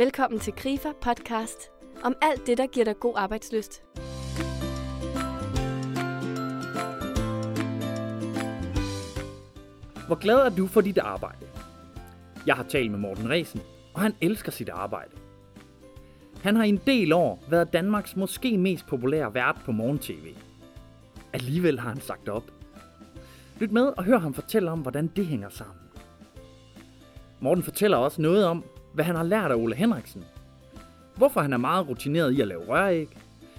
Velkommen til Grifer Podcast om alt det, der giver dig god arbejdsløst. Hvor glad er du for dit arbejde? Jeg har talt med Morten Resen, og han elsker sit arbejde. Han har i en del år været Danmarks måske mest populære vært på morgen-tv. Alligevel har han sagt op. Lyt med og hør ham fortælle om, hvordan det hænger sammen. Morten fortæller også noget om, hvad han har lært af Ole Henriksen. Hvorfor han er meget rutineret i at lave røræg,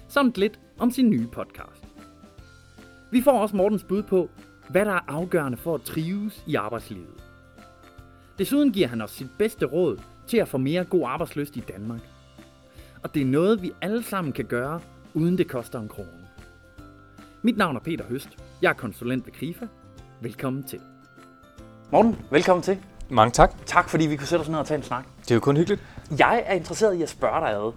samt lidt om sin nye podcast. Vi får også Mortens bud på, hvad der er afgørende for at trives i arbejdslivet. Desuden giver han os sit bedste råd til at få mere god arbejdsløst i Danmark. Og det er noget, vi alle sammen kan gøre, uden det koster en krone. Mit navn er Peter Høst. Jeg er konsulent ved Krifa. Velkommen til. Morten, velkommen til. Mange tak. Tak fordi vi kunne sætte os ned og tage en snak. Det er jo kun hyggeligt. Jeg er interesseret i at spørge dig ad.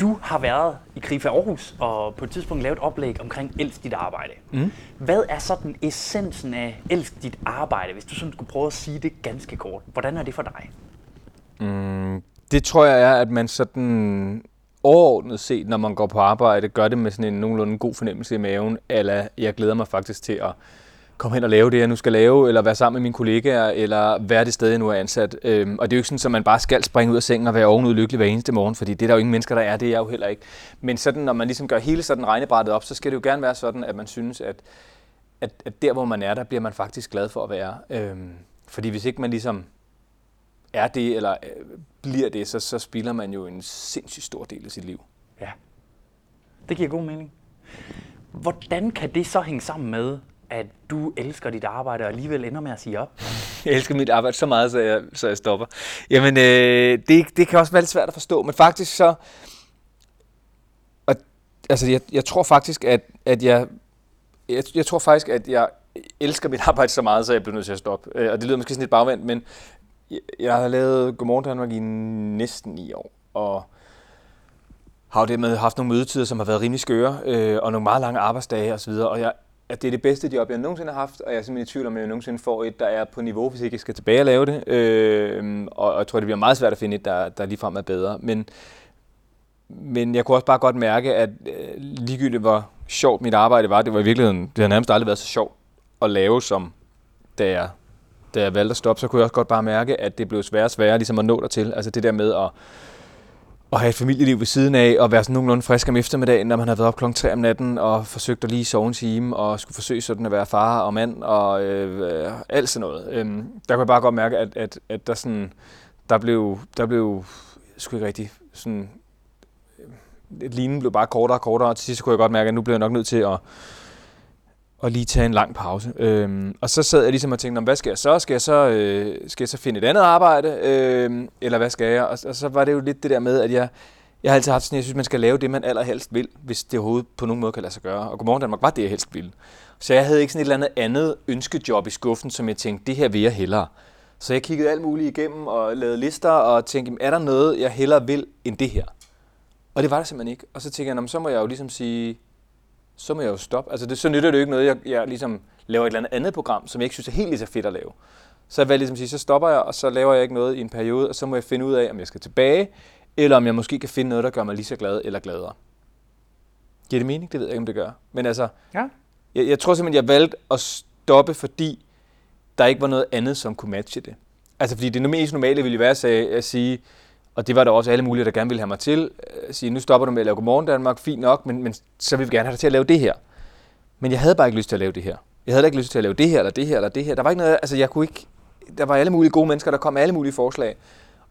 Du har været i Krifa Aarhus og på et tidspunkt lavet et oplæg omkring elsk dit arbejde. Mm. Hvad er sådan essensen af elsk dit arbejde, hvis du sådan skulle prøve at sige det ganske kort? Hvordan er det for dig? Mm, det tror jeg er, at man sådan overordnet set, når man går på arbejde, gør det med sådan en nogenlunde god fornemmelse i maven, eller jeg glæder mig faktisk til at komme hen og lave det, jeg nu skal lave, eller være sammen med mine kollegaer, eller være det sted, jeg nu er ansat. Øhm, og det er jo ikke sådan, at man bare skal springe ud af sengen og være ovenud lykkelig hver eneste morgen, fordi det er der jo ingen mennesker, der er, det er jeg jo heller ikke. Men sådan, når man ligesom gør hele sådan regnebrættet op, så skal det jo gerne være sådan, at man synes, at, at, at der, hvor man er, der bliver man faktisk glad for at være. Øhm, fordi hvis ikke man ligesom er det, eller øh, bliver det, så, så spilder man jo en sindssygt stor del af sit liv. Ja, det giver god mening. Hvordan kan det så hænge sammen med, at du elsker dit arbejde og alligevel ender med at sige op? Jeg elsker mit arbejde så meget, så jeg, så jeg stopper. Jamen, øh, det, det kan også være lidt svært at forstå, men faktisk så... Og, altså, jeg, jeg tror faktisk, at, at jeg, jeg... Jeg tror faktisk, at jeg elsker mit arbejde så meget, så jeg bliver nødt til at stoppe. Øh, og det lyder måske sådan lidt bagvendt, men jeg, jeg har lavet Godmorgen Danmark i næsten ni år, og har jo dermed haft nogle mødetider, som har været rimelig skøre, øh, og nogle meget lange arbejdsdage osv., og jeg at det er det bedste job, jeg nogensinde har haft, og jeg er simpelthen i tvivl om, at jeg nogensinde får et, der er på niveau, hvis jeg skal tilbage og lave det. Øh, og, og jeg tror, det bliver meget svært at finde et, der, der ligefrem er bedre. Men, men jeg kunne også bare godt mærke, at øh, ligegyldigt hvor sjovt mit arbejde var, det var i virkeligheden, det har nærmest aldrig været så sjovt at lave, som da jeg, da jeg valgte at stoppe, så kunne jeg også godt bare mærke, at det blev sværere og sværere ligesom at nå dertil. Altså det der med at at have et familieliv ved siden af, og være sådan nogenlunde frisk om eftermiddagen, når man har været op klokken 3 om natten, og forsøgt at lige sove en time, og skulle forsøge sådan at være far og mand, og øh, alt sådan noget. Øhm, der kunne jeg bare godt mærke, at, at, at der, sådan, der blev, der blev sgu ikke rigtig sådan, øh, linen blev bare kortere og kortere, og til sidst kunne jeg godt mærke, at nu blev jeg nok nødt til at, og lige tage en lang pause. Øhm, og så sad jeg ligesom og tænkte, hvad skal jeg så? Skal jeg så, øh, skal jeg så finde et andet arbejde? Øh, eller hvad skal jeg? Og, og så var det jo lidt det der med, at jeg, jeg har altid haft sådan, jeg synes, man skal lave det, man allerhelst vil, hvis det overhovedet på nogen måde kan lade sig gøre. Og Godmorgen Danmark var det, jeg helst ville. Så jeg havde ikke sådan et eller andet andet ønskejob i skuffen, som jeg tænkte, det her vil jeg hellere. Så jeg kiggede alt muligt igennem og lavede lister og tænkte, er der noget, jeg hellere vil end det her? Og det var der simpelthen ikke. Og så tænkte jeg, så må jeg jo ligesom sige, så må jeg jo stoppe. Altså det, så nytter det jo ikke noget, jeg, jeg ligesom laver et eller andet andet program, som jeg ikke synes er helt lige så fedt at lave. Så jeg ligesom sige, så stopper jeg, og så laver jeg ikke noget i en periode, og så må jeg finde ud af, om jeg skal tilbage, eller om jeg måske kan finde noget, der gør mig lige så glad eller gladere. Giver det mening? Det ved jeg ikke, om det gør. Men altså, ja. jeg, jeg tror simpelthen, jeg valgte at stoppe, fordi der ikke var noget andet, som kunne matche det. Altså fordi det mest normale ville være at sige, og det var der også alle mulige, der gerne ville have mig til. Øh, sige, nu stopper du med at lave Godmorgen Danmark, fint nok, men, men så vil vi gerne have dig til at lave det her. Men jeg havde bare ikke lyst til at lave det her. Jeg havde ikke lyst til at lave det her, eller det her, eller det her. Der var ikke noget, altså jeg kunne ikke, der var alle mulige gode mennesker, der kom med alle mulige forslag.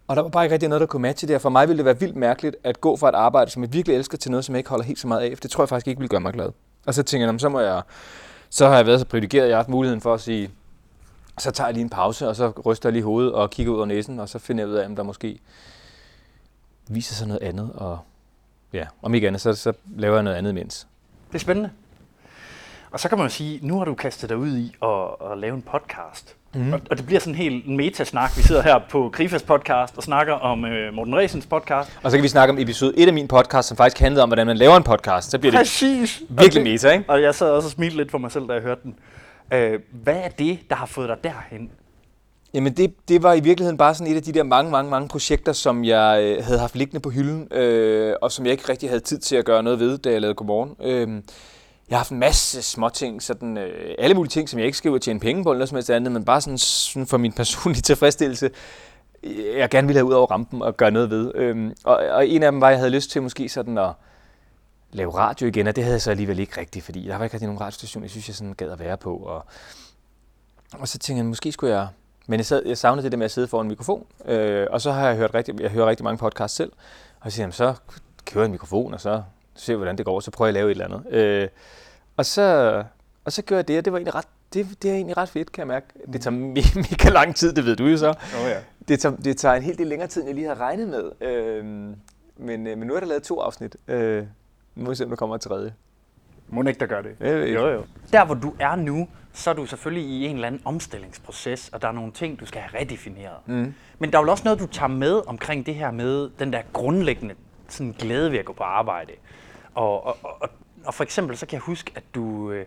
Og der var bare ikke rigtig noget, der kunne matche det. Og for mig ville det være vildt mærkeligt at gå fra et arbejde, som jeg virkelig elsker, til noget, som jeg ikke holder helt så meget af. For det tror jeg faktisk ikke ville gøre mig glad. Og så tænker jeg, så må jeg, så har jeg været så privilegeret, at jeg har haft muligheden for at sige, så tager jeg lige en pause, og så ryster jeg lige hovedet og kigger ud over næsen, og så finder jeg ud af, om der måske viser sig noget andet, og ja, om ikke andet, så, så laver jeg noget andet imens. Det er spændende. Og så kan man jo sige, nu har du kastet dig ud i at, at lave en podcast. Mm. Og, og det bliver sådan en helt metasnak. Vi sidder her på Grifas podcast og snakker om uh, Morten Resens podcast. Og så kan vi snakke om episode 1 af min podcast, som faktisk handlede om, hvordan man laver en podcast. Så bliver Præcis. det virkelig okay. meta, ikke? Og jeg sad også og smilte lidt for mig selv, da jeg hørte den. Uh, hvad er det, der har fået dig derhen? Jamen det, det var i virkeligheden bare sådan et af de der mange, mange, mange projekter, som jeg øh, havde haft liggende på hylden, øh, og som jeg ikke rigtig havde tid til at gøre noget ved, da jeg lavede Godmorgen. Øh, jeg har haft en masse små ting, sådan, øh, alle mulige ting, som jeg ikke skal ud og tjene penge på, eller noget som helst andet, men bare sådan, sådan for min personlige tilfredsstillelse, jeg gerne ville have ud over rampen og gøre noget ved. Øh, og, og en af dem var, at jeg havde lyst til måske sådan at lave radio igen, og det havde jeg så alligevel ikke rigtigt, fordi der var ikke rigtig nogen radiostation, jeg synes, jeg sådan gad at være på. Og, og så tænkte jeg, måske skulle jeg men jeg, sad, jeg savnede det der med at sidde foran en mikrofon, øh, og så har jeg hørt rigtig, jeg hører rigtig mange podcasts selv, og jeg siger, jamen, så kører jeg en mikrofon, og så ser hvordan det går, så prøver jeg at lave et eller andet. Øh, og, så, og så gør jeg det, og det var egentlig ret, det, det er egentlig ret fedt, kan jeg mærke. Det tager mega lang tid, det ved du jo så. Oh, ja. det, tager, det tager en helt del længere tid, end jeg lige har regnet med. Øh, men, øh, men nu er der lavet to afsnit. Øh, nu må vi se, om der kommer et tredje. Må ikke, der gør det? Øh, jo, jo. Der, hvor du er nu, så er du selvfølgelig i en eller anden omstillingsproces, og der er nogle ting, du skal have redefineret. Mm. Men der er vel også noget, du tager med omkring det her med den der grundlæggende sådan glæde ved at gå på arbejde. Og, og, og, og for eksempel så kan jeg huske, at du, øh,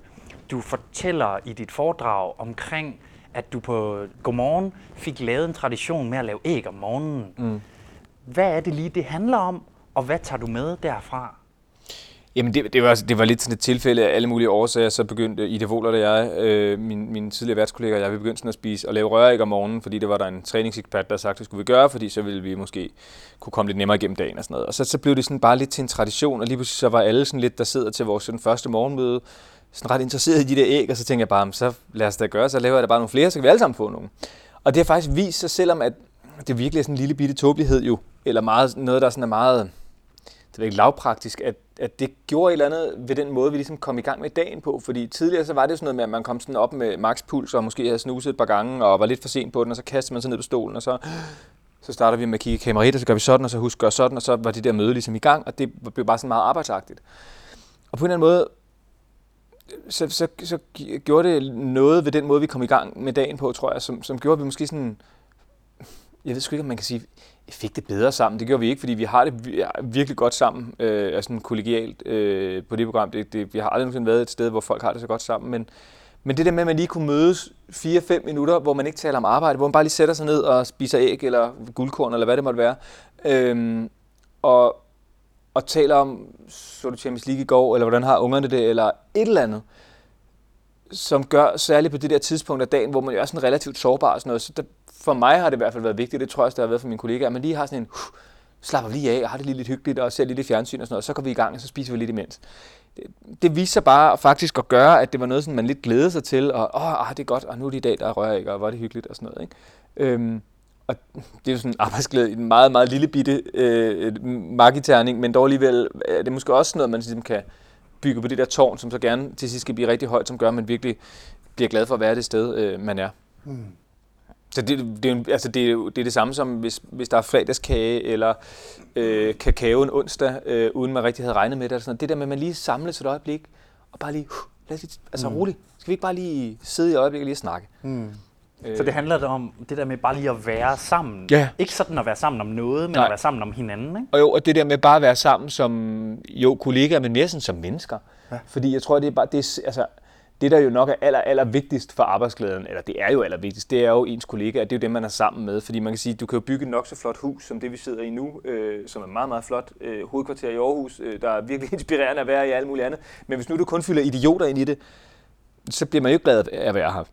du fortæller i dit foredrag omkring, at du på Godmorgen fik lavet en tradition med at lave æg om morgenen. Mm. Hvad er det lige, det handler om, og hvad tager du med derfra? Jamen det, det, var, det var lidt sådan et tilfælde af alle mulige årsager, så begyndte Ida Wohler og jeg, øh, min, min tidligere værtskollega og jeg, vi begyndte sådan at spise og lave røræg om morgenen, fordi det var der en træningsekspert, der sagde, det skulle vi gøre, fordi så ville vi måske kunne komme lidt nemmere igennem dagen og sådan noget. Og så, så blev det sådan bare lidt til en tradition, og lige pludselig så var alle sådan lidt, der sidder til vores sådan første morgenmøde, sådan ret interesseret i de der æg, og så tænkte jeg bare, så lad os da gøre, så laver jeg da bare nogle flere, så kan vi alle sammen få nogle. Og det har faktisk vist sig, selvom at det virkelig er sådan en lille bitte tåbelighed jo, eller meget, noget, der sådan er meget det er ikke lavpraktisk, at, at det gjorde et eller andet ved den måde, vi ligesom kom i gang med dagen på. Fordi tidligere så var det sådan noget med, at man kom sådan op med makspuls og måske havde snuset et par gange og var lidt for sent på den, og så kastede man sig ned på stolen, og så, så starter vi med at kigge i kameraet, og så gør vi sådan, og så husker gør sådan, og så var det der møde ligesom i gang, og det blev bare sådan meget arbejdsagtigt. Og på en eller anden måde, så, så, så gjorde det noget ved den måde, vi kom i gang med dagen på, tror jeg, som, som gjorde, at vi måske sådan, jeg ved sgu ikke, om man kan sige, fik det bedre sammen. Det gjorde vi ikke, fordi vi har det virkelig godt sammen, øh, altså kollegialt øh, på det program. Det, det, vi har aldrig nogensinde været et sted, hvor folk har det så godt sammen, men, men det der med, at man lige kunne mødes 4-5 minutter, hvor man ikke taler om arbejde, hvor man bare lige sætter sig ned og spiser æg eller guldkorn, eller hvad det måtte være, øh, og, og taler om, så du Champions League i går, eller hvordan har ungerne det, eller et eller andet, som gør, særligt på det der tidspunkt af dagen, hvor man jo er sådan relativt sårbar og sådan noget, så der, for mig har det i hvert fald været vigtigt, det tror jeg også, det har været for mine kollegaer, at man lige har sådan en, uh, slapper lige af og har det lige lidt hyggeligt og ser lidt fjernsyn og sådan noget, så går vi i gang, og så spiser vi lidt imens. Det, det viser sig bare faktisk at gøre, at det var noget, som man lidt glædede sig til, og åh, ah, det er godt, og nu er det i dag, der rører ikke, og hvor er det hyggeligt og sådan noget. Ikke? Øhm, og det er jo sådan en arbejdsglæde i en meget, meget lille bitte øh, magiterning, men dog alligevel øh, er det måske også noget, man ligesom kan bygge på det der tårn, som så gerne til sidst skal blive rigtig højt, som gør, at man virkelig bliver glad for at være det sted, øh, man er. Mm. Så det, det, altså det, er det er det samme som, hvis, hvis der er fredagskage eller øh, kakao en onsdag, øh, uden man rigtig havde regnet med det. Eller sådan Det der med, at man lige samles et øjeblik, og bare lige, uh, lad os lige altså mm. roligt. Skal vi ikke bare lige sidde i øjeblikket og lige snakke? Mm. Øh. Så det handler om det der med bare lige at være sammen. Ja. Ikke sådan at være sammen om noget, men Nej. at være sammen om hinanden. Ikke? Og jo, og det der med bare at være sammen som jo kollegaer, men mere sådan som mennesker. Ja. Fordi jeg tror, det er bare, det er, altså, det, der jo nok er aller, aller vigtigst for arbejdsglæden, eller det er jo aller vigtigst, det er jo ens kollegaer, det er jo dem, man er sammen med. Fordi man kan sige, du kan jo bygge et nok så flot hus, som det vi sidder i nu, øh, som er meget, meget flot. Øh, hovedkvarter i Aarhus, øh, der er virkelig inspirerende at være i alt muligt andet. Men hvis nu du kun fylder idioter ind i det, så bliver man jo ikke glad af at være her.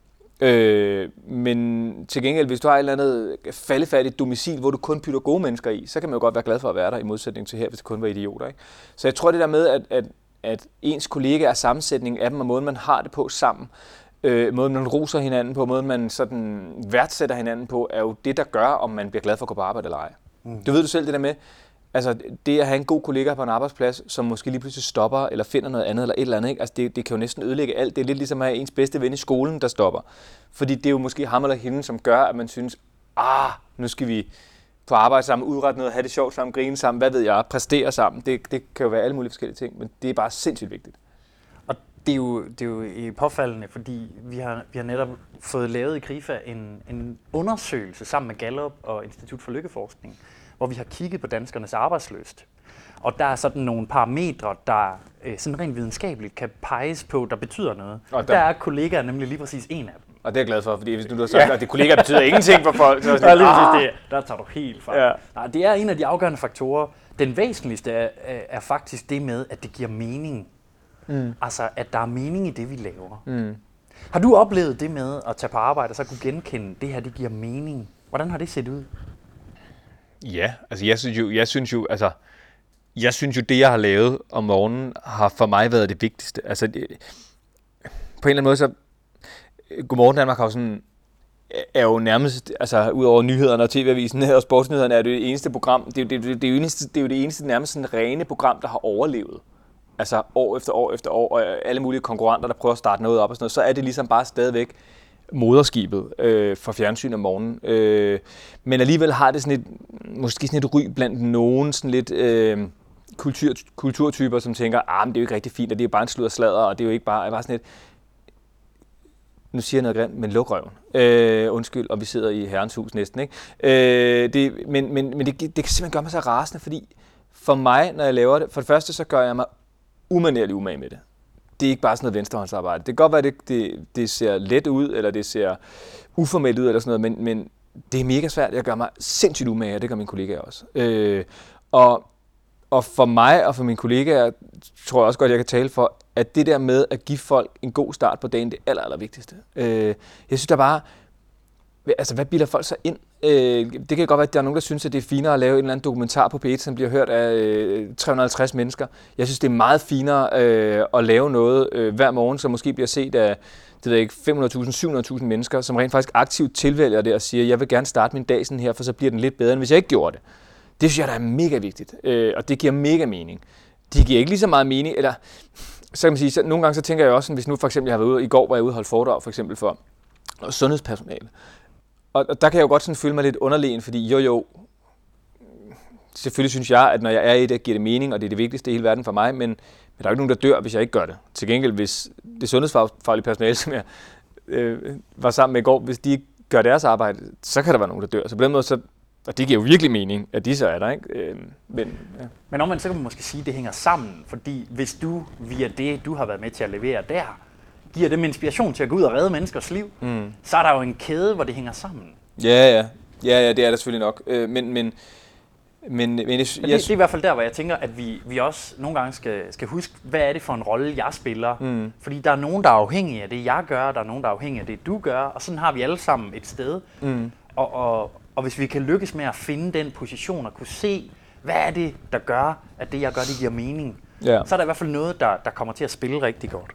Øh, men til gengæld, hvis du har et eller andet faldefærdigt domicil, hvor du kun pytter gode mennesker i, så kan man jo godt være glad for at være der, i modsætning til her, hvis det kun var idioter. Ikke? Så jeg tror det der med, at, at at ens kollegaer er sammensætning af dem, og måden man har det på sammen, øh, måden man roser hinanden på, måden man sådan værdsætter hinanden på, er jo det, der gør, om man bliver glad for at gå på arbejde eller ej. Mm. Du ved du selv det der med, altså det at have en god kollega på en arbejdsplads, som måske lige pludselig stopper, eller finder noget andet, eller et eller andet, ikke? Altså det, det kan jo næsten ødelægge alt. Det er lidt ligesom at have ens bedste ven i skolen, der stopper. Fordi det er jo måske ham eller hende, som gør, at man synes, ah, nu skal vi på arbejde sammen, udrette noget, have det sjovt sammen, grine sammen, hvad ved jeg, præstere sammen. Det, det kan jo være alle mulige forskellige ting, men det er bare sindssygt vigtigt. Og det er jo, det er jo påfaldende, fordi vi har, vi har netop fået lavet i KRIFA en, en undersøgelse sammen med Gallup og Institut for Lykkeforskning, hvor vi har kigget på danskernes arbejdsløst. Og der er sådan nogle parametre, der øh, sådan rent videnskabeligt kan peges på, der betyder noget. Og der, der er kollegaer nemlig lige præcis en af dem. Og det er jeg glad for, fordi hvis nu du har sagt, ja. at det kollega betyder ingenting for folk, så er det Ja, sådan, lige ah, det. Der tager du helt fejl. Ja. Nej, det er en af de afgørende faktorer. Den væsentligste er, er, faktisk det med, at det giver mening. Mm. Altså, at der er mening i det, vi laver. Mm. Har du oplevet det med at tage på arbejde og så kunne genkende, det her, det giver mening? Hvordan har det set ud? Ja, altså jeg synes jo, jeg synes jo, altså, jeg synes jo, det jeg har lavet om morgenen, har for mig været det vigtigste. Altså, det, på en eller anden måde, så Godmorgen Danmark har jo sådan, er jo nærmest, altså ud over nyhederne og TV-avisen og sportsnyhederne, er det det eneste program, det er, det, det, det, eneste, det er jo det eneste nærmest sådan rene program, der har overlevet. Altså år efter år efter år, og alle mulige konkurrenter, der prøver at starte noget op og sådan noget, så er det ligesom bare stadigvæk moderskibet øh, for fjernsyn om morgenen. Øh, men alligevel har det sådan et, måske sådan et ry blandt nogen sådan lidt øh, kultur, kulturtyper, som tænker, ah, men det er jo ikke rigtig fint, og det er jo bare en slud og sladder, og det er jo ikke bare, bare sådan lidt, nu siger jeg noget grimt, men luk røven. Øh, undskyld, og vi sidder i herrens hus næsten. Ikke? Øh, det, men men, men det, det kan simpelthen gøre mig så rasende, fordi for mig, når jeg laver det, for det første, så gør jeg mig umanerlig umage med det. Det er ikke bare sådan noget venstrehåndsarbejde. Det kan godt være, at det, det, det ser let ud, eller det ser uformelt ud, eller sådan noget, men, men det er mega svært. Jeg gør mig sindssygt umage, og det gør mine kollegaer også. Øh, og, og for mig og for mine kollegaer, tror jeg også godt, jeg kan tale for, at det der med at give folk en god start på dagen, det er aller, aller vigtigste. Øh, jeg synes der bare, altså hvad bilder folk så ind? Øh, det kan godt være, at der er nogen, der synes, at det er finere at lave en eller anden dokumentar på P1, som bliver hørt af øh, 350 mennesker. Jeg synes, det er meget finere øh, at lave noget øh, hver morgen, som måske bliver set af det ved ikke, 500.000, 700.000 mennesker, som rent faktisk aktivt tilvælger det og siger, jeg vil gerne starte min dag sådan her, for så bliver den lidt bedre, end hvis jeg ikke gjorde det. Det synes jeg, der er mega vigtigt, øh, og det giver mega mening. Det giver ikke lige så meget mening, eller så kan man sige, så nogle gange så tænker jeg også, sådan, hvis nu for eksempel jeg har været ude, i går var jeg ude og holde foredrag for eksempel for sundhedspersonale. Og, og der kan jeg jo godt sådan føle mig lidt underlegen, fordi jo jo, selvfølgelig synes jeg, at når jeg er i det, giver det mening, og det er det vigtigste i hele verden for mig, men, men der er jo ikke nogen, der dør, hvis jeg ikke gør det. Til gengæld, hvis det sundhedsfaglige personale, som jeg øh, var sammen med i går, hvis de ikke gør deres arbejde, så kan der være nogen, der dør. Så på den måde, så, og det giver jo virkelig mening, at de så er der, ikke? Øh, men, ja. Men omvendt, så kan man måske sige, at det hænger sammen, fordi hvis du via det, du har været med til at levere der, giver dem inspiration til at gå ud og redde menneskers liv, mm. så er der jo en kæde, hvor det hænger sammen. Ja, ja. Ja, ja, det er der selvfølgelig nok. Øh, men, men, men, men jeg, Men det, det er i hvert fald der, hvor jeg tænker, at vi, vi også nogle gange skal, skal huske, hvad er det for en rolle, jeg spiller. Mm. Fordi der er nogen, der er afhængige af det, jeg gør, der er nogen, der er afhængige af det, du gør, og sådan har vi alle sammen et sted. Mm. Og, og, og hvis vi kan lykkes med at finde den position og kunne se, hvad er det, der gør, at det, jeg gør, det giver mening, Ja. så er der i hvert fald noget, der, der kommer til at spille rigtig godt.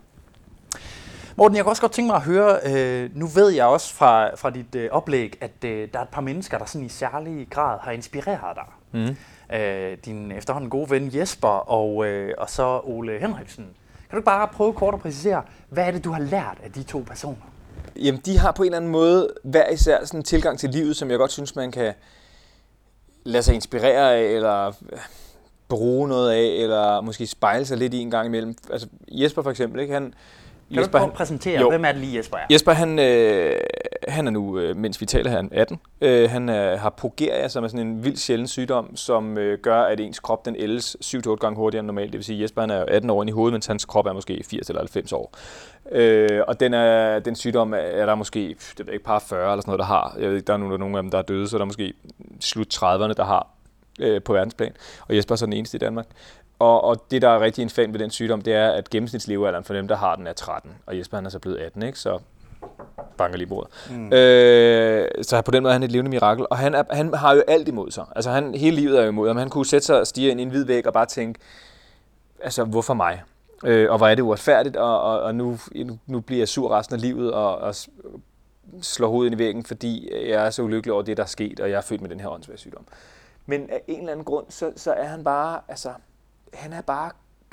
Morten, jeg kunne også godt tænke mig at høre, øh, nu ved jeg også fra, fra dit øh, oplæg, at øh, der er et par mennesker, der sådan i særlig grad har inspireret dig. Mm. Øh, din efterhånden gode ven Jesper og, øh, og så Ole Henriksen. Kan du ikke bare prøve kort at præcisere, hvad er det, du har lært af de to personer? Jamen, de har på en eller anden måde hver især sådan en tilgang til livet, som jeg godt synes, man kan lade sig inspirere af, eller øh, bruge noget af, eller måske spejle sig lidt i en gang imellem. Altså Jesper for eksempel, ikke? Han, kan Jesper, du prøve at præsentere, Jo. hvem er det lige Jesper er? Jesper, han, øh, han er nu, øh, mens vi taler her, han er 18. Øh, han øh, har progeria, som er sådan en vild sjælden sygdom, som øh, gør, at ens krop den ældes 7-8 gange hurtigere end normalt. Det vil sige, at Jesper han er jo 18 år inde i hovedet, mens hans krop er måske 80 eller 90 år. Øh, og den, er, den sygdom er, er der måske, det ved jeg ikke, par 40 eller sådan noget, der har. Jeg ved ikke, der er nogle af dem, der er døde, så der er måske slut 30'erne, der har øh, på verdensplan. Og Jesper er så den eneste i Danmark. Og, og det, der er rigtig infant ved den sygdom, det er, at gennemsnitslevealderen for dem, der har den, er 13. Og Jesper han er så blevet 18, ikke? Så banker lige bordet. Mm. Øh, så på den måde er han et levende mirakel. Og han, er, han har jo alt imod sig. Altså han, hele livet er jo imod ham. Han kunne sætte sig og stige ind i en hvid væg og bare tænke, altså hvorfor mig? Øh, og hvor er det uretfærdigt, og, og, og nu, nu, bliver jeg sur resten af livet og, og slår hovedet ind i væggen, fordi jeg er så ulykkelig over det, der er sket, og jeg er født med den her åndssvage sygdom. Men af en eller anden grund, så, så er han bare, altså, han er bare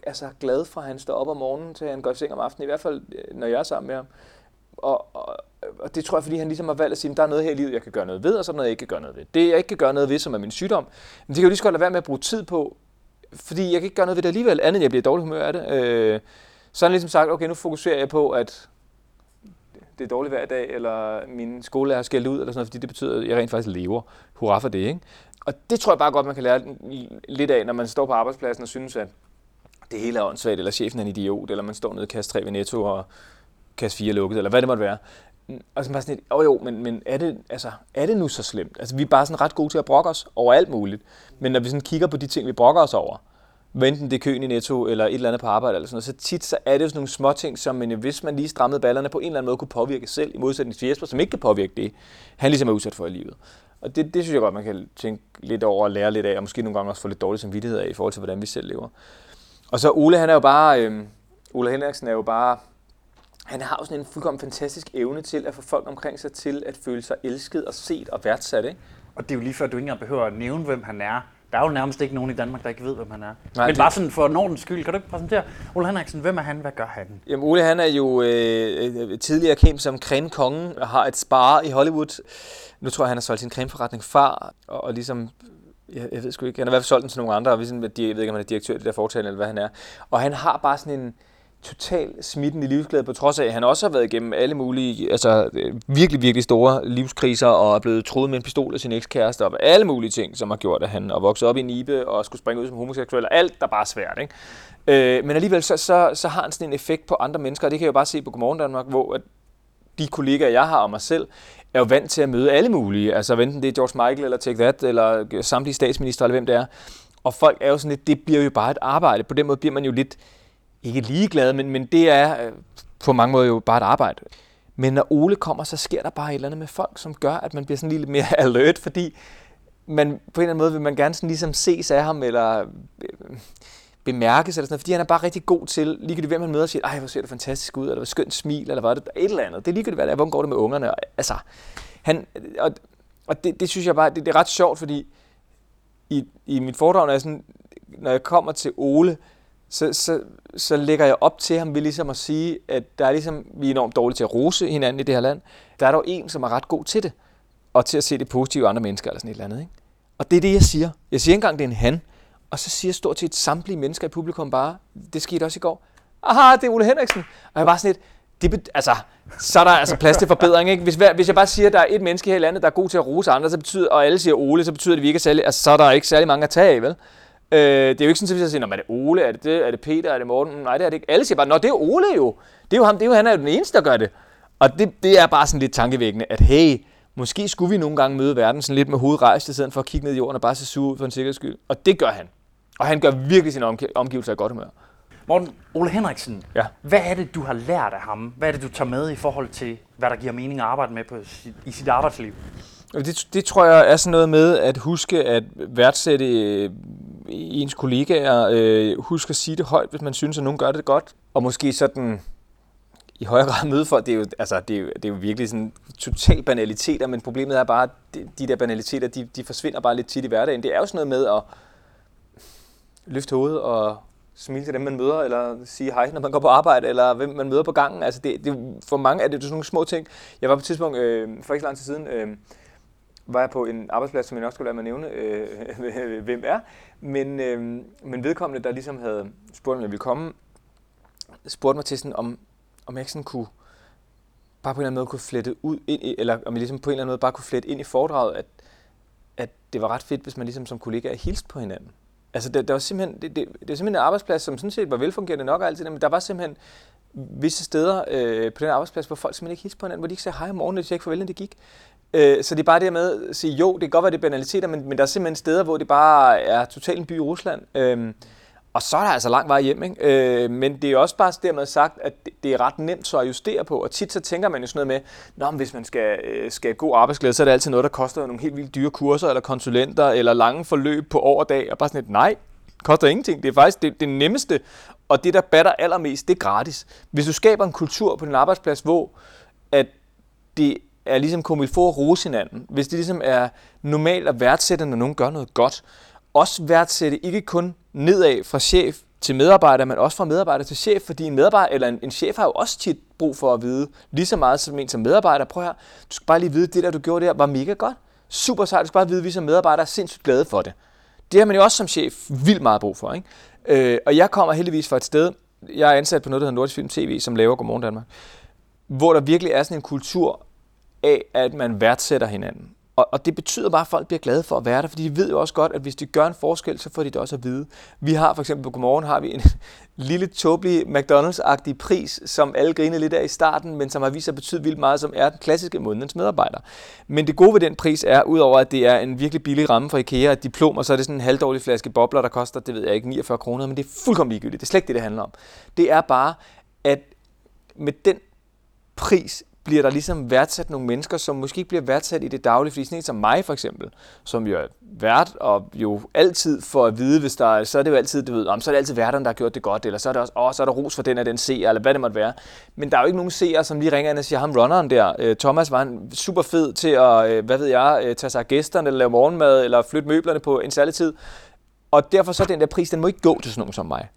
altså, glad fra, at han står op om morgenen, til han går i seng om aftenen, i hvert fald, øh, når jeg er sammen med ham. Og, og, og det tror jeg, fordi han ligesom har valgt at sige, at der er noget her i livet, jeg kan gøre noget ved, og så er der noget, jeg ikke kan gøre noget ved. Det, jeg ikke kan gøre noget ved, som er min sygdom, men det kan jo lige så godt lade være med at bruge tid på, fordi jeg kan ikke gøre noget ved det alligevel, andet end jeg bliver i dårlig humør af det. Øh, så har han ligesom sagt, okay, nu fokuserer jeg på, at det er dårligt hver dag, eller min skolelærer skal ud, eller sådan noget, fordi det betyder, at jeg rent faktisk lever. Hurra for det, ikke? Og det tror jeg bare godt, man kan lære lidt af, når man står på arbejdspladsen og synes, at det hele er åndssvagt, eller chefen er en idiot, eller man står nede i kasse 3 ved Netto, og kasse 4 er lukket, eller hvad det måtte være. Og så bare sådan lidt, oh jo, men, men er, det, altså, er det nu så slemt? Altså, vi er bare sådan ret gode til at brokke os over alt muligt. Men når vi sådan kigger på de ting, vi brokker os over, hvad enten det er køen i Netto eller et eller andet på arbejde eller sådan noget, så tit så er det jo sådan nogle små ting, som men hvis man lige strammede ballerne på en eller anden måde kunne påvirke selv, i modsætning til Jesper, som ikke kan påvirke det, han ligesom er udsat for i livet. Og det, det synes jeg godt, man kan tænke lidt over og lære lidt af, og måske nogle gange også få lidt dårlig samvittighed af i forhold til, hvordan vi selv lever. Og så Ole, han er jo bare, øh, Ole Henriksen er jo bare, han har jo sådan en fuldkommen fantastisk evne til at få folk omkring sig til at føle sig elsket og set og værdsat, ikke? Og det er jo lige før, du ikke engang behøver at nævne, hvem han er. Der er jo nærmest ikke nogen i Danmark, der ikke ved, hvem han er. Nej, Men det- bare sådan for Nordens skyld, kan du ikke præsentere Ole Henriksen, hvem er han, hvad gør han? Jamen Ole, han er jo øh, øh, tidligere kendt som cremekongen og har et spar i Hollywood. Nu tror jeg, han har solgt sin cremeforretning far, og, og ligesom, jeg, jeg ved sgu ikke, han har i hvert fald solgt den til nogle andre, og de, jeg ved ikke, om han er direktør i det der foretagende, eller hvad han er. Og han har bare sådan en total smitten i livsglæde, på trods af, at han også har været igennem alle mulige, altså øh, virkelig, virkelig store livskriser, og er blevet troet med en pistol af sin ekskæreste, og alle mulige ting, som har gjort, at han er vokset op i Nibe, og skulle springe ud som homoseksuel, og alt, der bare er svært, ikke? Øh, men alligevel så, så, så har han sådan en effekt på andre mennesker, og det kan jeg jo bare se på Godmorgen Danmark, hvor at de kollegaer, jeg har og mig selv, er jo vant til at møde alle mulige. Altså enten det er George Michael, eller Take That, eller samtlige statsminister, eller hvem det er. Og folk er jo sådan lidt, det bliver jo bare et arbejde. På den måde bliver man jo lidt, ikke ligeglad, men, men det er øh, på mange måder jo bare et arbejde. Men når Ole kommer, så sker der bare et eller andet med folk, som gør, at man bliver sådan lige lidt mere alert, fordi man, på en eller anden måde vil man gerne sådan ligesom ses af ham, eller øh, bemærkes, eller sådan noget, fordi han er bare rigtig god til, ligegyldigt hvem han møder, og siger, ej, hvor ser du fantastisk ud, eller hvor skønt smil, eller hvad er det, et eller andet. Det er ligegyldigt, hvad det er, hvordan går det med ungerne. Og, altså, han, og, og det, det, synes jeg bare, det, det er ret sjovt, fordi i, i mit foredrag, når jeg, sådan, når jeg kommer til Ole, så, så, så lægger jeg op til ham ved ligesom at sige, at der er ligesom, vi er enormt dårlige til at rose hinanden i det her land. Der er dog en, som er ret god til det, og til at se det positive i andre mennesker, eller sådan et eller andet. Ikke? Og det er det, jeg siger. Jeg siger ikke engang, det er en han, og så siger stort set samtlige mennesker i publikum bare, det skete også i går. Aha, det er Ole Henriksen. Og jeg var sådan lidt, det bet- altså, så er der altså plads til forbedring. Ikke? Hvis, hver- hvis jeg bare siger, at der er et menneske her i landet, der er god til at rose andre, så betyder, og alle siger Ole, så betyder det, at vi ikke er særlig, altså, så er der ikke særlig mange at tage af, vel? Øh, det er jo ikke sådan, at vi siger, "Nå, er det Ole, er det det, er det Peter, er det Morten? Nej, det er det ikke. Alle siger bare, nå, det er Ole jo. Det er jo ham, det er jo, han er jo den eneste, der gør det. Og det, det er bare sådan lidt tankevækkende, at hey, måske skulle vi nogle gange møde verden sådan lidt med hovedet rejst, i stedet for at kigge ned i jorden og bare se sur ud for en sikkerheds skyld. Og det gør han. Og han gør virkelig sine omgi- omgivelser i godt humør. Morten, Ole Henriksen, Ja. hvad er det, du har lært af ham? Hvad er det, du tager med i forhold til, hvad der giver mening at arbejde med på sit, i sit arbejdsliv? Det, det tror jeg er sådan noget med at huske at værdsætte ens kollegaer, øh, huske at sige det højt, hvis man synes, at nogen gør det godt, og måske sådan i højere grad møde folk. Det er jo, altså, det er jo, det er jo virkelig sådan total banaliteter, men problemet er bare, at de, de der banaliteter, de, de forsvinder bare lidt tit i hverdagen. Det er jo sådan noget med at løfte hovedet og smile til dem, man møder, eller sige hej, når man går på arbejde, eller hvem man møder på gangen. Altså det, det, for mange er det sådan nogle små ting. Jeg var på et tidspunkt, øh, for ikke så lang tid siden, øh, var jeg på en arbejdsplads, som jeg nok skulle lade mig nævne, øh, hvem er. Men, øh, men vedkommende, der ligesom havde spurgt, om jeg ville komme, spurgte mig til sådan, om, om jeg ikke sådan kunne, bare på en eller anden måde kunne flette ud, ind i, eller om jeg ligesom på en eller anden måde bare kunne flette ind i foredraget, at, at det var ret fedt, hvis man ligesom som kollega hilste på hinanden. Altså, det, der var simpelthen, det, det, det var simpelthen en arbejdsplads, som sådan set var velfungerende nok og men der var simpelthen visse steder øh, på den arbejdsplads, hvor folk simpelthen ikke hilste på hinanden, hvor de ikke sagde hej om morgenen, de sagde ikke farvel, det de gik. Øh, så det er bare det med at sige, jo, det kan godt være, det er banaliteter, men, men der er simpelthen steder, hvor det bare er totalt en by i Rusland. Øh, og så er der altså lang vej hjem, ikke? Øh, men det er også bare dermed sagt, at det, er ret nemt så at justere på, og tit så tænker man jo sådan noget med, Nå, men hvis man skal, øh, skal have god arbejdsglæde, så er det altid noget, der koster nogle helt vildt dyre kurser, eller konsulenter, eller lange forløb på år og dag, og bare sådan et, nej, koster ingenting. Det er faktisk det, det nemmeste, og det, der batter allermest, det er gratis. Hvis du skaber en kultur på din arbejdsplads, hvor at det er ligesom kommet for at rose hinanden, hvis det ligesom er normalt at værdsætte, når nogen gør noget godt, også værdsætte ikke kun nedad fra chef til medarbejder, men også fra medarbejder til chef, fordi en medarbejder eller en, en chef har jo også tit brug for at vide lige så meget som en som medarbejder. Prøv her, du skal bare lige vide, det der du gjorde der var mega godt. Super sejt, du skal bare vide, at vi som medarbejdere er sindssygt glade for det. Det har man jo også som chef vildt meget brug for. Ikke? Øh, og jeg kommer heldigvis fra et sted, jeg er ansat på noget, der hedder Nordisk Film TV, som laver Godmorgen Danmark, hvor der virkelig er sådan en kultur af, at man værdsætter hinanden. Og Og, det betyder bare, at folk bliver glade for at være der, fordi de ved jo også godt, at hvis de gør en forskel, så får de det også at vide. Vi har for eksempel på Godmorgen har vi en lille, tåbelig McDonald's-agtig pris, som alle grinede lidt af i starten, men som har vist sig at betyde vildt meget, som er den klassiske månedens medarbejder. Men det gode ved den pris er, udover at det er en virkelig billig ramme fra IKEA, et diplom, og så er det sådan en halvdårlig flaske bobler, der koster, det ved jeg ikke, 49 kroner, men det er fuldkommen ligegyldigt. Det er slet ikke det, det handler om. Det er bare, at med den pris bliver der ligesom værdsat nogle mennesker, som måske ikke bliver værdsat i det daglige, fordi sådan en som mig for eksempel, som jo er vært, og jo altid får at vide, hvis der er, så er det jo altid, du ved, om, så er det altid værterne, der har gjort det godt, eller så er det også, åh, så er der ros for den af den seer, eller hvad det måtte være. Men der er jo ikke nogen seer, som lige ringer ind og siger, ham runneren der, øh, Thomas var en super fed til at, øh, hvad ved jeg, øh, tage sig af gæsterne, eller lave morgenmad, eller flytte møblerne på en særlig tid. Og derfor så den der pris, den må ikke gå til sådan nogen som mig.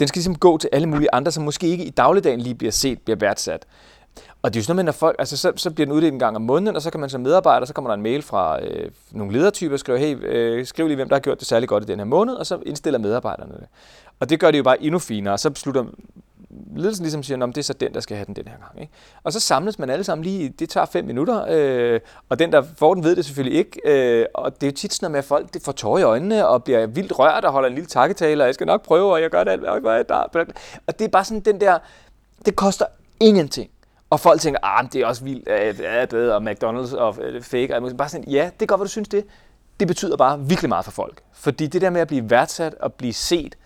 Den skal ligesom gå til alle mulige andre, som måske ikke i dagligdagen lige bliver set, bliver værdsat. Og det er jo sådan noget, når folk, altså så, så bliver den uddelt en gang om måneden, og så kan man som medarbejder, så kommer der en mail fra øh, nogle ledertyper, og skriver, hey, øh, skriv lige, hvem der har gjort det særlig godt i den her måned, og så indstiller medarbejderne det. Og det gør det jo bare endnu finere, og så beslutter ledelsen ligesom siger, at det er så den, der skal have den den her gang. Ikke? Og så samles man alle sammen lige, det tager fem minutter, øh, og den, der får den, ved det selvfølgelig ikke. Øh, og det er jo tit sådan, at folk det får tårer i øjnene, og bliver vildt rørt, og holder en lille takketale, og jeg skal nok prøve, og jeg gør det alt, hvad jeg der. Og det er bare sådan den der, det koster ingenting. Og folk tænker, ah, det er også vildt, at ja, det og McDonald's og øh, fake. Og bare sådan, ja, det er godt, hvad du synes det. Det betyder bare virkelig meget for folk. Fordi det der med at blive værdsat og blive set,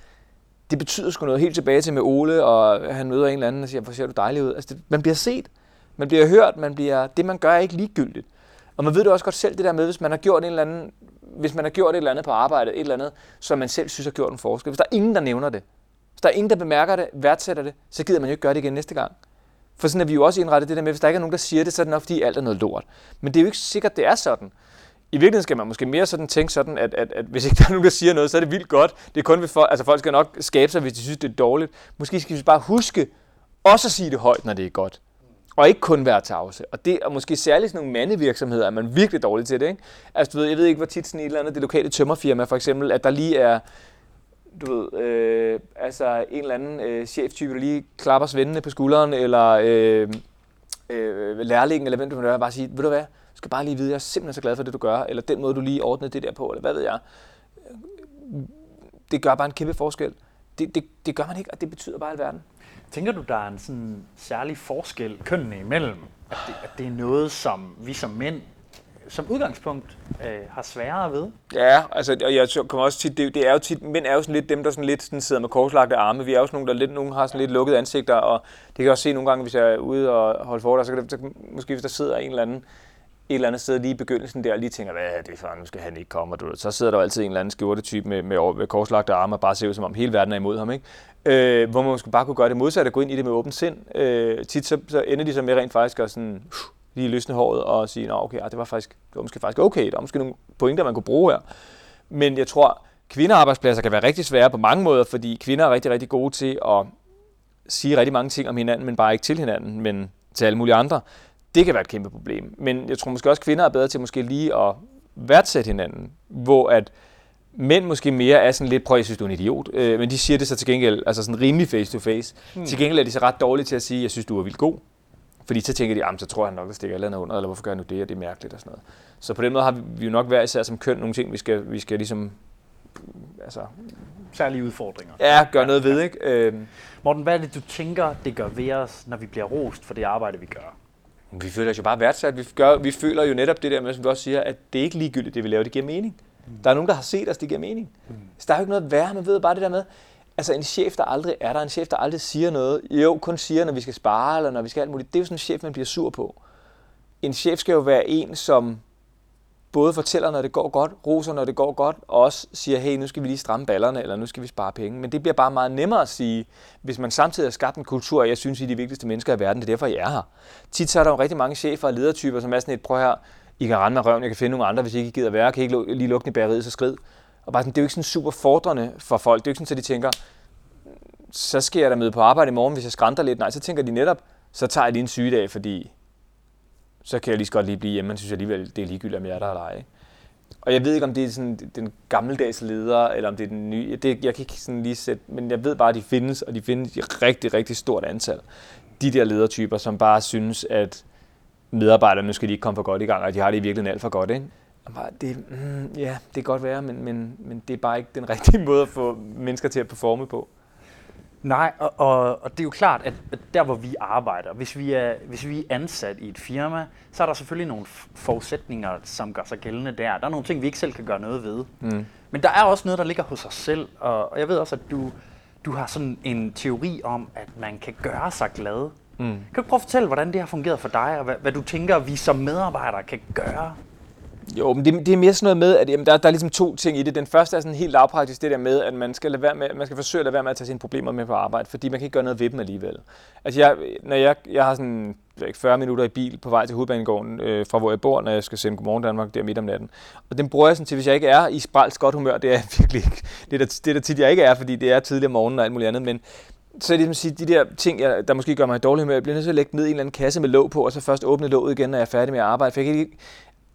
det betyder sgu noget helt tilbage til med Ole, og han møder en eller anden og siger, hvor ser du dejlig ud. Altså, det, man bliver set, man bliver hørt, man bliver, det man gør er ikke ligegyldigt. Og man ved det også godt selv, det der med, hvis man har gjort en eller anden, hvis man har gjort et eller andet på arbejdet, et eller andet, som man selv synes har gjort en forskel. Hvis der er ingen, der nævner det, hvis der er ingen, der bemærker det, værdsætter det, så gider man jo ikke gøre det igen næste gang. For sådan er vi jo også indrettet det der med, hvis der ikke er nogen, der siger det, så er det nok, fordi alt er noget lort. Men det er jo ikke sikkert, det er sådan. I virkeligheden skal man måske mere sådan tænke sådan, at, at, at hvis ikke der er nogen, der siger noget, så er det vildt godt. Det er kun ved altså folk skal nok skabe sig, hvis de synes, det er dårligt. Måske skal vi bare huske også at sige det højt, når det er godt. Og ikke kun være tavse. Og det er måske særligt sådan nogle mandevirksomheder, at man virkelig dårlig til det. Ikke? Altså, du ved, jeg ved ikke, hvor tit sådan et eller andet det lokale tømmerfirma, for eksempel, at der lige er du ved, øh, altså en eller anden øh, cheftype, der lige klapper svendene på skulderen, eller øh, øh, lærlingen, eller hvem du vil være, bare sige, ved du hvad, du skal bare lige vide, jeg er simpelthen så glad for det, du gør, eller den måde, du lige ordnede det der på, eller hvad ved jeg. Det gør bare en kæmpe forskel. Det, det, det gør man ikke, og det betyder bare alverden. Tænker du, der er en sådan særlig forskel kønnene imellem? At det, at det er noget, som vi som mænd som udgangspunkt øh, har sværere ved. Ja, altså, og jeg kommer også tit, det, det er jo tit, mænd er jo sådan lidt dem, der sådan lidt sådan sidder med korslagte arme. Vi er jo sådan nogle, der lidt, nogle har sådan lidt lukkede ansigter, og det kan jeg også se nogle gange, hvis jeg er ude og holde for så kan det, så, måske hvis der sidder en eller anden, et eller andet sted lige i begyndelsen der, og lige tænker, hvad er det for, nu skal han ikke komme, du, så sidder der jo altid en eller anden skjortetype med, med, med korslagte arme, og bare ser ud som om hele verden er imod ham, ikke? Øh, hvor man måske bare kunne gøre det modsatte, gå ind i det med åbent sind. Øh, tit så, så ender de så med rent faktisk at sådan, uh, lige løsne håret og sige, at okay, ja, det var faktisk, det var måske faktisk okay, der var måske nogle pointer, man kunne bruge her. Men jeg tror, kvindearbejdspladser kan være rigtig svære på mange måder, fordi kvinder er rigtig, rigtig gode til at sige rigtig mange ting om hinanden, men bare ikke til hinanden, men til alle mulige andre. Det kan være et kæmpe problem. Men jeg tror måske også, at kvinder er bedre til måske lige at værdsætte hinanden, hvor at mænd måske mere er sådan lidt, prøv jeg synes du er en idiot, øh, men de siger det så til gengæld, altså sådan rimelig face to face. Hmm. Til gengæld er de så ret dårlige til at sige, jeg synes du er vildt god. Fordi så tænker de, så tror han nok, at stikker eller andet under, eller hvorfor gør han nu det, og det er mærkeligt og sådan noget. Så på den måde har vi jo nok hver især som køn nogle ting, vi skal, vi skal ligesom altså, særlige udfordringer. Ja, gøre noget ved, ikke? Øhm. Morten, hvad er det, du tænker, det gør ved os, når vi bliver rost for det arbejde, vi gør? Vi føler os jo bare værdsat. Vi, gør, vi føler jo netop det der med, som vi også siger, at det er ikke ligegyldigt, det vi laver, det giver mening. Mm. Der er nogen, der har set os, det giver mening. Mm. Så der er jo ikke noget værre, man ved bare det der med, altså en chef, der aldrig er der, en chef, der aldrig siger noget, jo, kun siger, når vi skal spare, eller når vi skal alt muligt, det er jo sådan en chef, man bliver sur på. En chef skal jo være en, som både fortæller, når det går godt, roser, når det går godt, og også siger, hey, nu skal vi lige stramme ballerne, eller nu skal vi spare penge. Men det bliver bare meget nemmere at sige, hvis man samtidig har skabt en kultur, og jeg synes, I er de vigtigste mennesker i verden, det er derfor, jeg er her. Tit så er der jo rigtig mange chefer og ledertyper, som er sådan et, prøv her, I kan rende med røven, jeg kan finde nogle andre, hvis I ikke gider være, kan I ikke lige lukke i bæreriet, så skrid. Og bare sådan, det er jo ikke sådan super fordrende for folk. Det er jo ikke sådan, at de tænker, så skal jeg da møde på arbejde i morgen, hvis jeg skrænter lidt. Nej, så tænker de netop, så tager jeg lige en sygedag, fordi så kan jeg lige så godt lige blive hjemme, Man synes alligevel, det er ligegyldigt, om jeg er der eller ej. Og jeg ved ikke, om det er sådan den gammeldags leder, eller om det er den nye. Det, jeg kan ikke sådan lige sætte, men jeg ved bare, at de findes, og de findes i rigtig, rigtig stort antal. De der ledertyper, som bare synes, at medarbejderne, nu skal de ikke komme for godt i gang, og de har det i virkeligheden alt for godt, ikke? Det, mm, ja, det kan godt være, men, men, men det er bare ikke den rigtige måde at få mennesker til at performe på. Nej, og, og, og det er jo klart, at, at der hvor vi arbejder, hvis vi, er, hvis vi er ansat i et firma, så er der selvfølgelig nogle forudsætninger, som gør sig gældende der. Der er nogle ting, vi ikke selv kan gøre noget ved. Mm. Men der er også noget, der ligger hos os selv, og, og jeg ved også, at du, du har sådan en teori om, at man kan gøre sig glad. Mm. Kan du prøve at fortælle, hvordan det har fungeret for dig, og hvad, hvad du tænker, vi som medarbejdere kan gøre? Jo, men det, det er mere sådan noget med, at jamen, der, der er ligesom to ting i det. Den første er sådan helt lavpraktisk, det der med, at man skal, lade være med, man skal forsøge at lade være med at tage sine problemer med på arbejde, fordi man kan ikke gøre noget ved dem alligevel. Altså jeg, når jeg, jeg har sådan 40 minutter i bil på vej til hovedbanegården øh, fra hvor jeg bor, når jeg skal sende Godmorgen Danmark der midt om natten. Og den bruger jeg sådan til, hvis jeg ikke er i spralds godt humør, det er jeg virkelig ikke. Det er der, det er der tit, jeg ikke er, fordi det er tidlig om morgenen og alt muligt andet, men så er det ligesom at sige, de der ting, jeg, der måske gør mig i dårlig humør, jeg bliver nødt til at lægge ned i en eller anden kasse med låg på, og så først åbne låget igen, når jeg er færdig med at arbejde. For jeg kan ikke,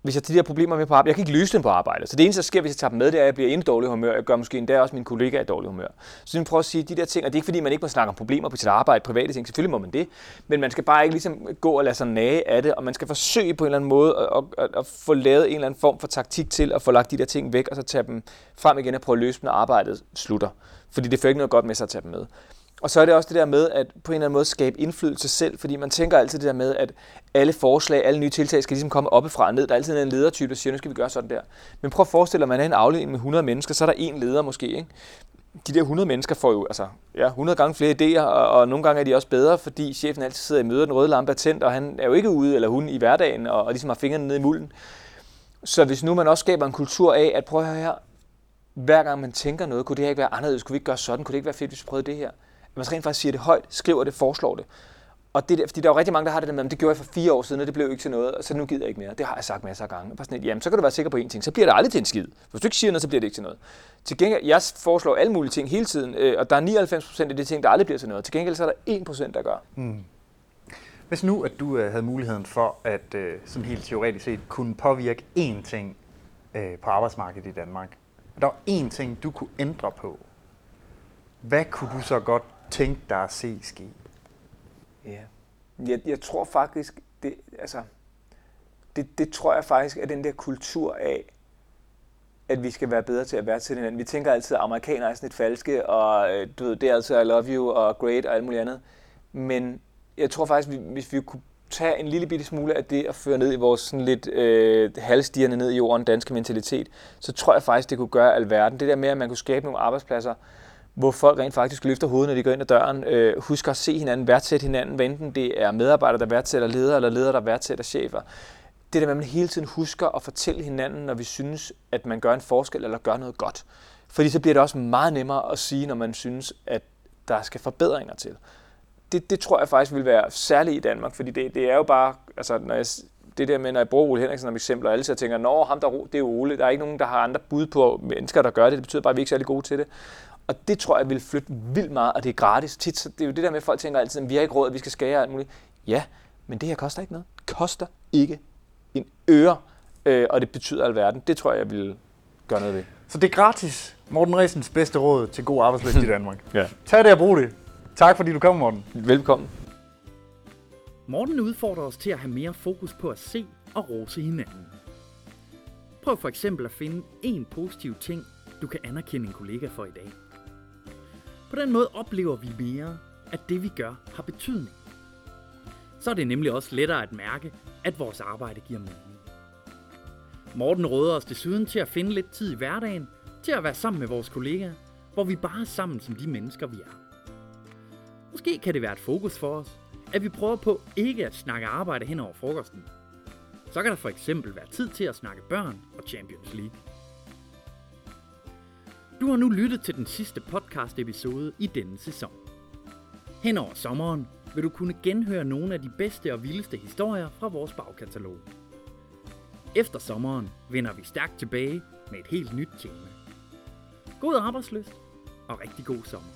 hvis jeg har de der problemer med på arbejde, jeg kan ikke løse dem på arbejde. Så det eneste, der sker, hvis jeg tager dem med, det er, at jeg bliver endnu dårlig humør. Jeg gør måske endda også mine kollegaer i dårlig humør. Så jeg prøver at sige, at de der ting, og det er ikke fordi, man ikke må snakke om problemer på sit arbejde, private ting, selvfølgelig må man det, men man skal bare ikke ligesom gå og lade sig nage af det, og man skal forsøge på en eller anden måde at, at, at, at få lavet en eller anden form for taktik til at få lagt de der ting væk, og så tage dem frem igen og prøve at løse dem, når arbejdet slutter. Fordi det får ikke noget godt med sig at tage dem med. Og så er det også det der med at på en eller anden måde skabe indflydelse selv, fordi man tænker altid det der med, at alle forslag, alle nye tiltag skal ligesom komme oppefra og ned. Der er altid en ledertype, der siger, nu skal vi gøre sådan der. Men prøv at forestille dig, at man er en afdeling med 100 mennesker, så er der en leder måske. Ikke? De der 100 mennesker får jo altså, ja, 100 gange flere idéer, og, og nogle gange er de også bedre, fordi chefen altid sidder i møder, den røde lampe er tændt, og han er jo ikke ude, eller hun i hverdagen, og, og ligesom har fingrene nede i mulden. Så hvis nu man også skaber en kultur af, at prøv at høre her, hver gang man tænker noget, kunne det her ikke være anderledes, kunne vi ikke gøre sådan, kunne det ikke være fedt, hvis vi prøvede det her? Man rent faktisk siger det højt, skriver det, foreslår det. Og det, fordi der er jo rigtig mange, der har det der med, at det gjorde jeg for fire år siden, og det blev ikke til noget, og så nu gider jeg ikke mere. Det har jeg sagt masser af gange. Og bare sådan, jamen, så kan du være sikker på én ting, så bliver det aldrig til en skid. Hvis du ikke siger noget, så bliver det ikke til noget. Til gengæld, jeg foreslår alle mulige ting hele tiden, øh, og der er 99% af de ting, der aldrig bliver til noget. Til gengæld så er der 1% der gør. Mm. Hvis nu, at du øh, havde muligheden for at øh, sådan helt teoretisk set kunne påvirke én ting øh, på arbejdsmarkedet i Danmark, og der var én ting, du kunne ændre på, hvad kunne du så godt tænke dig at se ske? Ja, jeg, jeg tror faktisk, det, altså, det, det tror jeg faktisk er den der kultur af, at vi skal være bedre til at være til hinanden. Vi tænker altid, at amerikanere er sådan et falske, og øh, du ved, det er altid I love you og great og alt muligt andet. Men jeg tror faktisk, hvis vi kunne tage en lille bitte smule af det og føre ned i vores sådan lidt øh, halvstigende ned i jorden danske mentalitet, så tror jeg faktisk, det kunne gøre alverden. Det der med, at man kunne skabe nogle arbejdspladser, hvor folk rent faktisk løfter hovedet, når de går ind ad døren, øh, husker at se hinanden, værdsætte hinanden, hvad enten det er medarbejdere, der værdsætter ledere, eller ledere, der værdsætter chefer. Det der med, at man hele tiden husker at fortælle hinanden, når vi synes, at man gør en forskel eller gør noget godt. Fordi så bliver det også meget nemmere at sige, når man synes, at der skal forbedringer til. Det, det tror jeg faktisk vil være særligt i Danmark, fordi det, det er jo bare, altså når jeg, det der med, når jeg bruger Ole Henriksen som eksempel, og alle så tænker, nå, ham der, det er Ole, der er ikke nogen, der har andre bud på mennesker, der gør det, det betyder bare, at vi er ikke særlig gode til det. Og det tror jeg vil flytte vildt meget, og det er gratis. Tit, det er jo det der med, at folk tænker altid, at vi har ikke råd, at vi skal skære alt muligt. Ja, men det her koster ikke noget. Koster ikke en øre, øh, og det betyder alverden. Det tror jeg, jeg vil gøre noget ved. Så det er gratis. Morten Resens bedste råd til god arbejdslyst i Danmark. ja. Tag det og brug det. Tak fordi du kom, Morten. Velkommen. Morten udfordrer os til at have mere fokus på at se og rose hinanden. Prøv for eksempel at finde en positiv ting, du kan anerkende en kollega for i dag. På den måde oplever vi mere, at det vi gør har betydning. Så er det nemlig også lettere at mærke, at vores arbejde giver mening. Morten råder os desuden til at finde lidt tid i hverdagen til at være sammen med vores kollegaer, hvor vi bare er sammen som de mennesker, vi er. Måske kan det være et fokus for os, at vi prøver på ikke at snakke arbejde hen over frokosten. Så kan der for eksempel være tid til at snakke børn og Champions League. Du har nu lyttet til den sidste podcast episode i denne sæson. Hen over sommeren vil du kunne genhøre nogle af de bedste og vildeste historier fra vores bagkatalog. Efter sommeren vender vi stærkt tilbage med et helt nyt tema. God arbejdsløst og rigtig god sommer.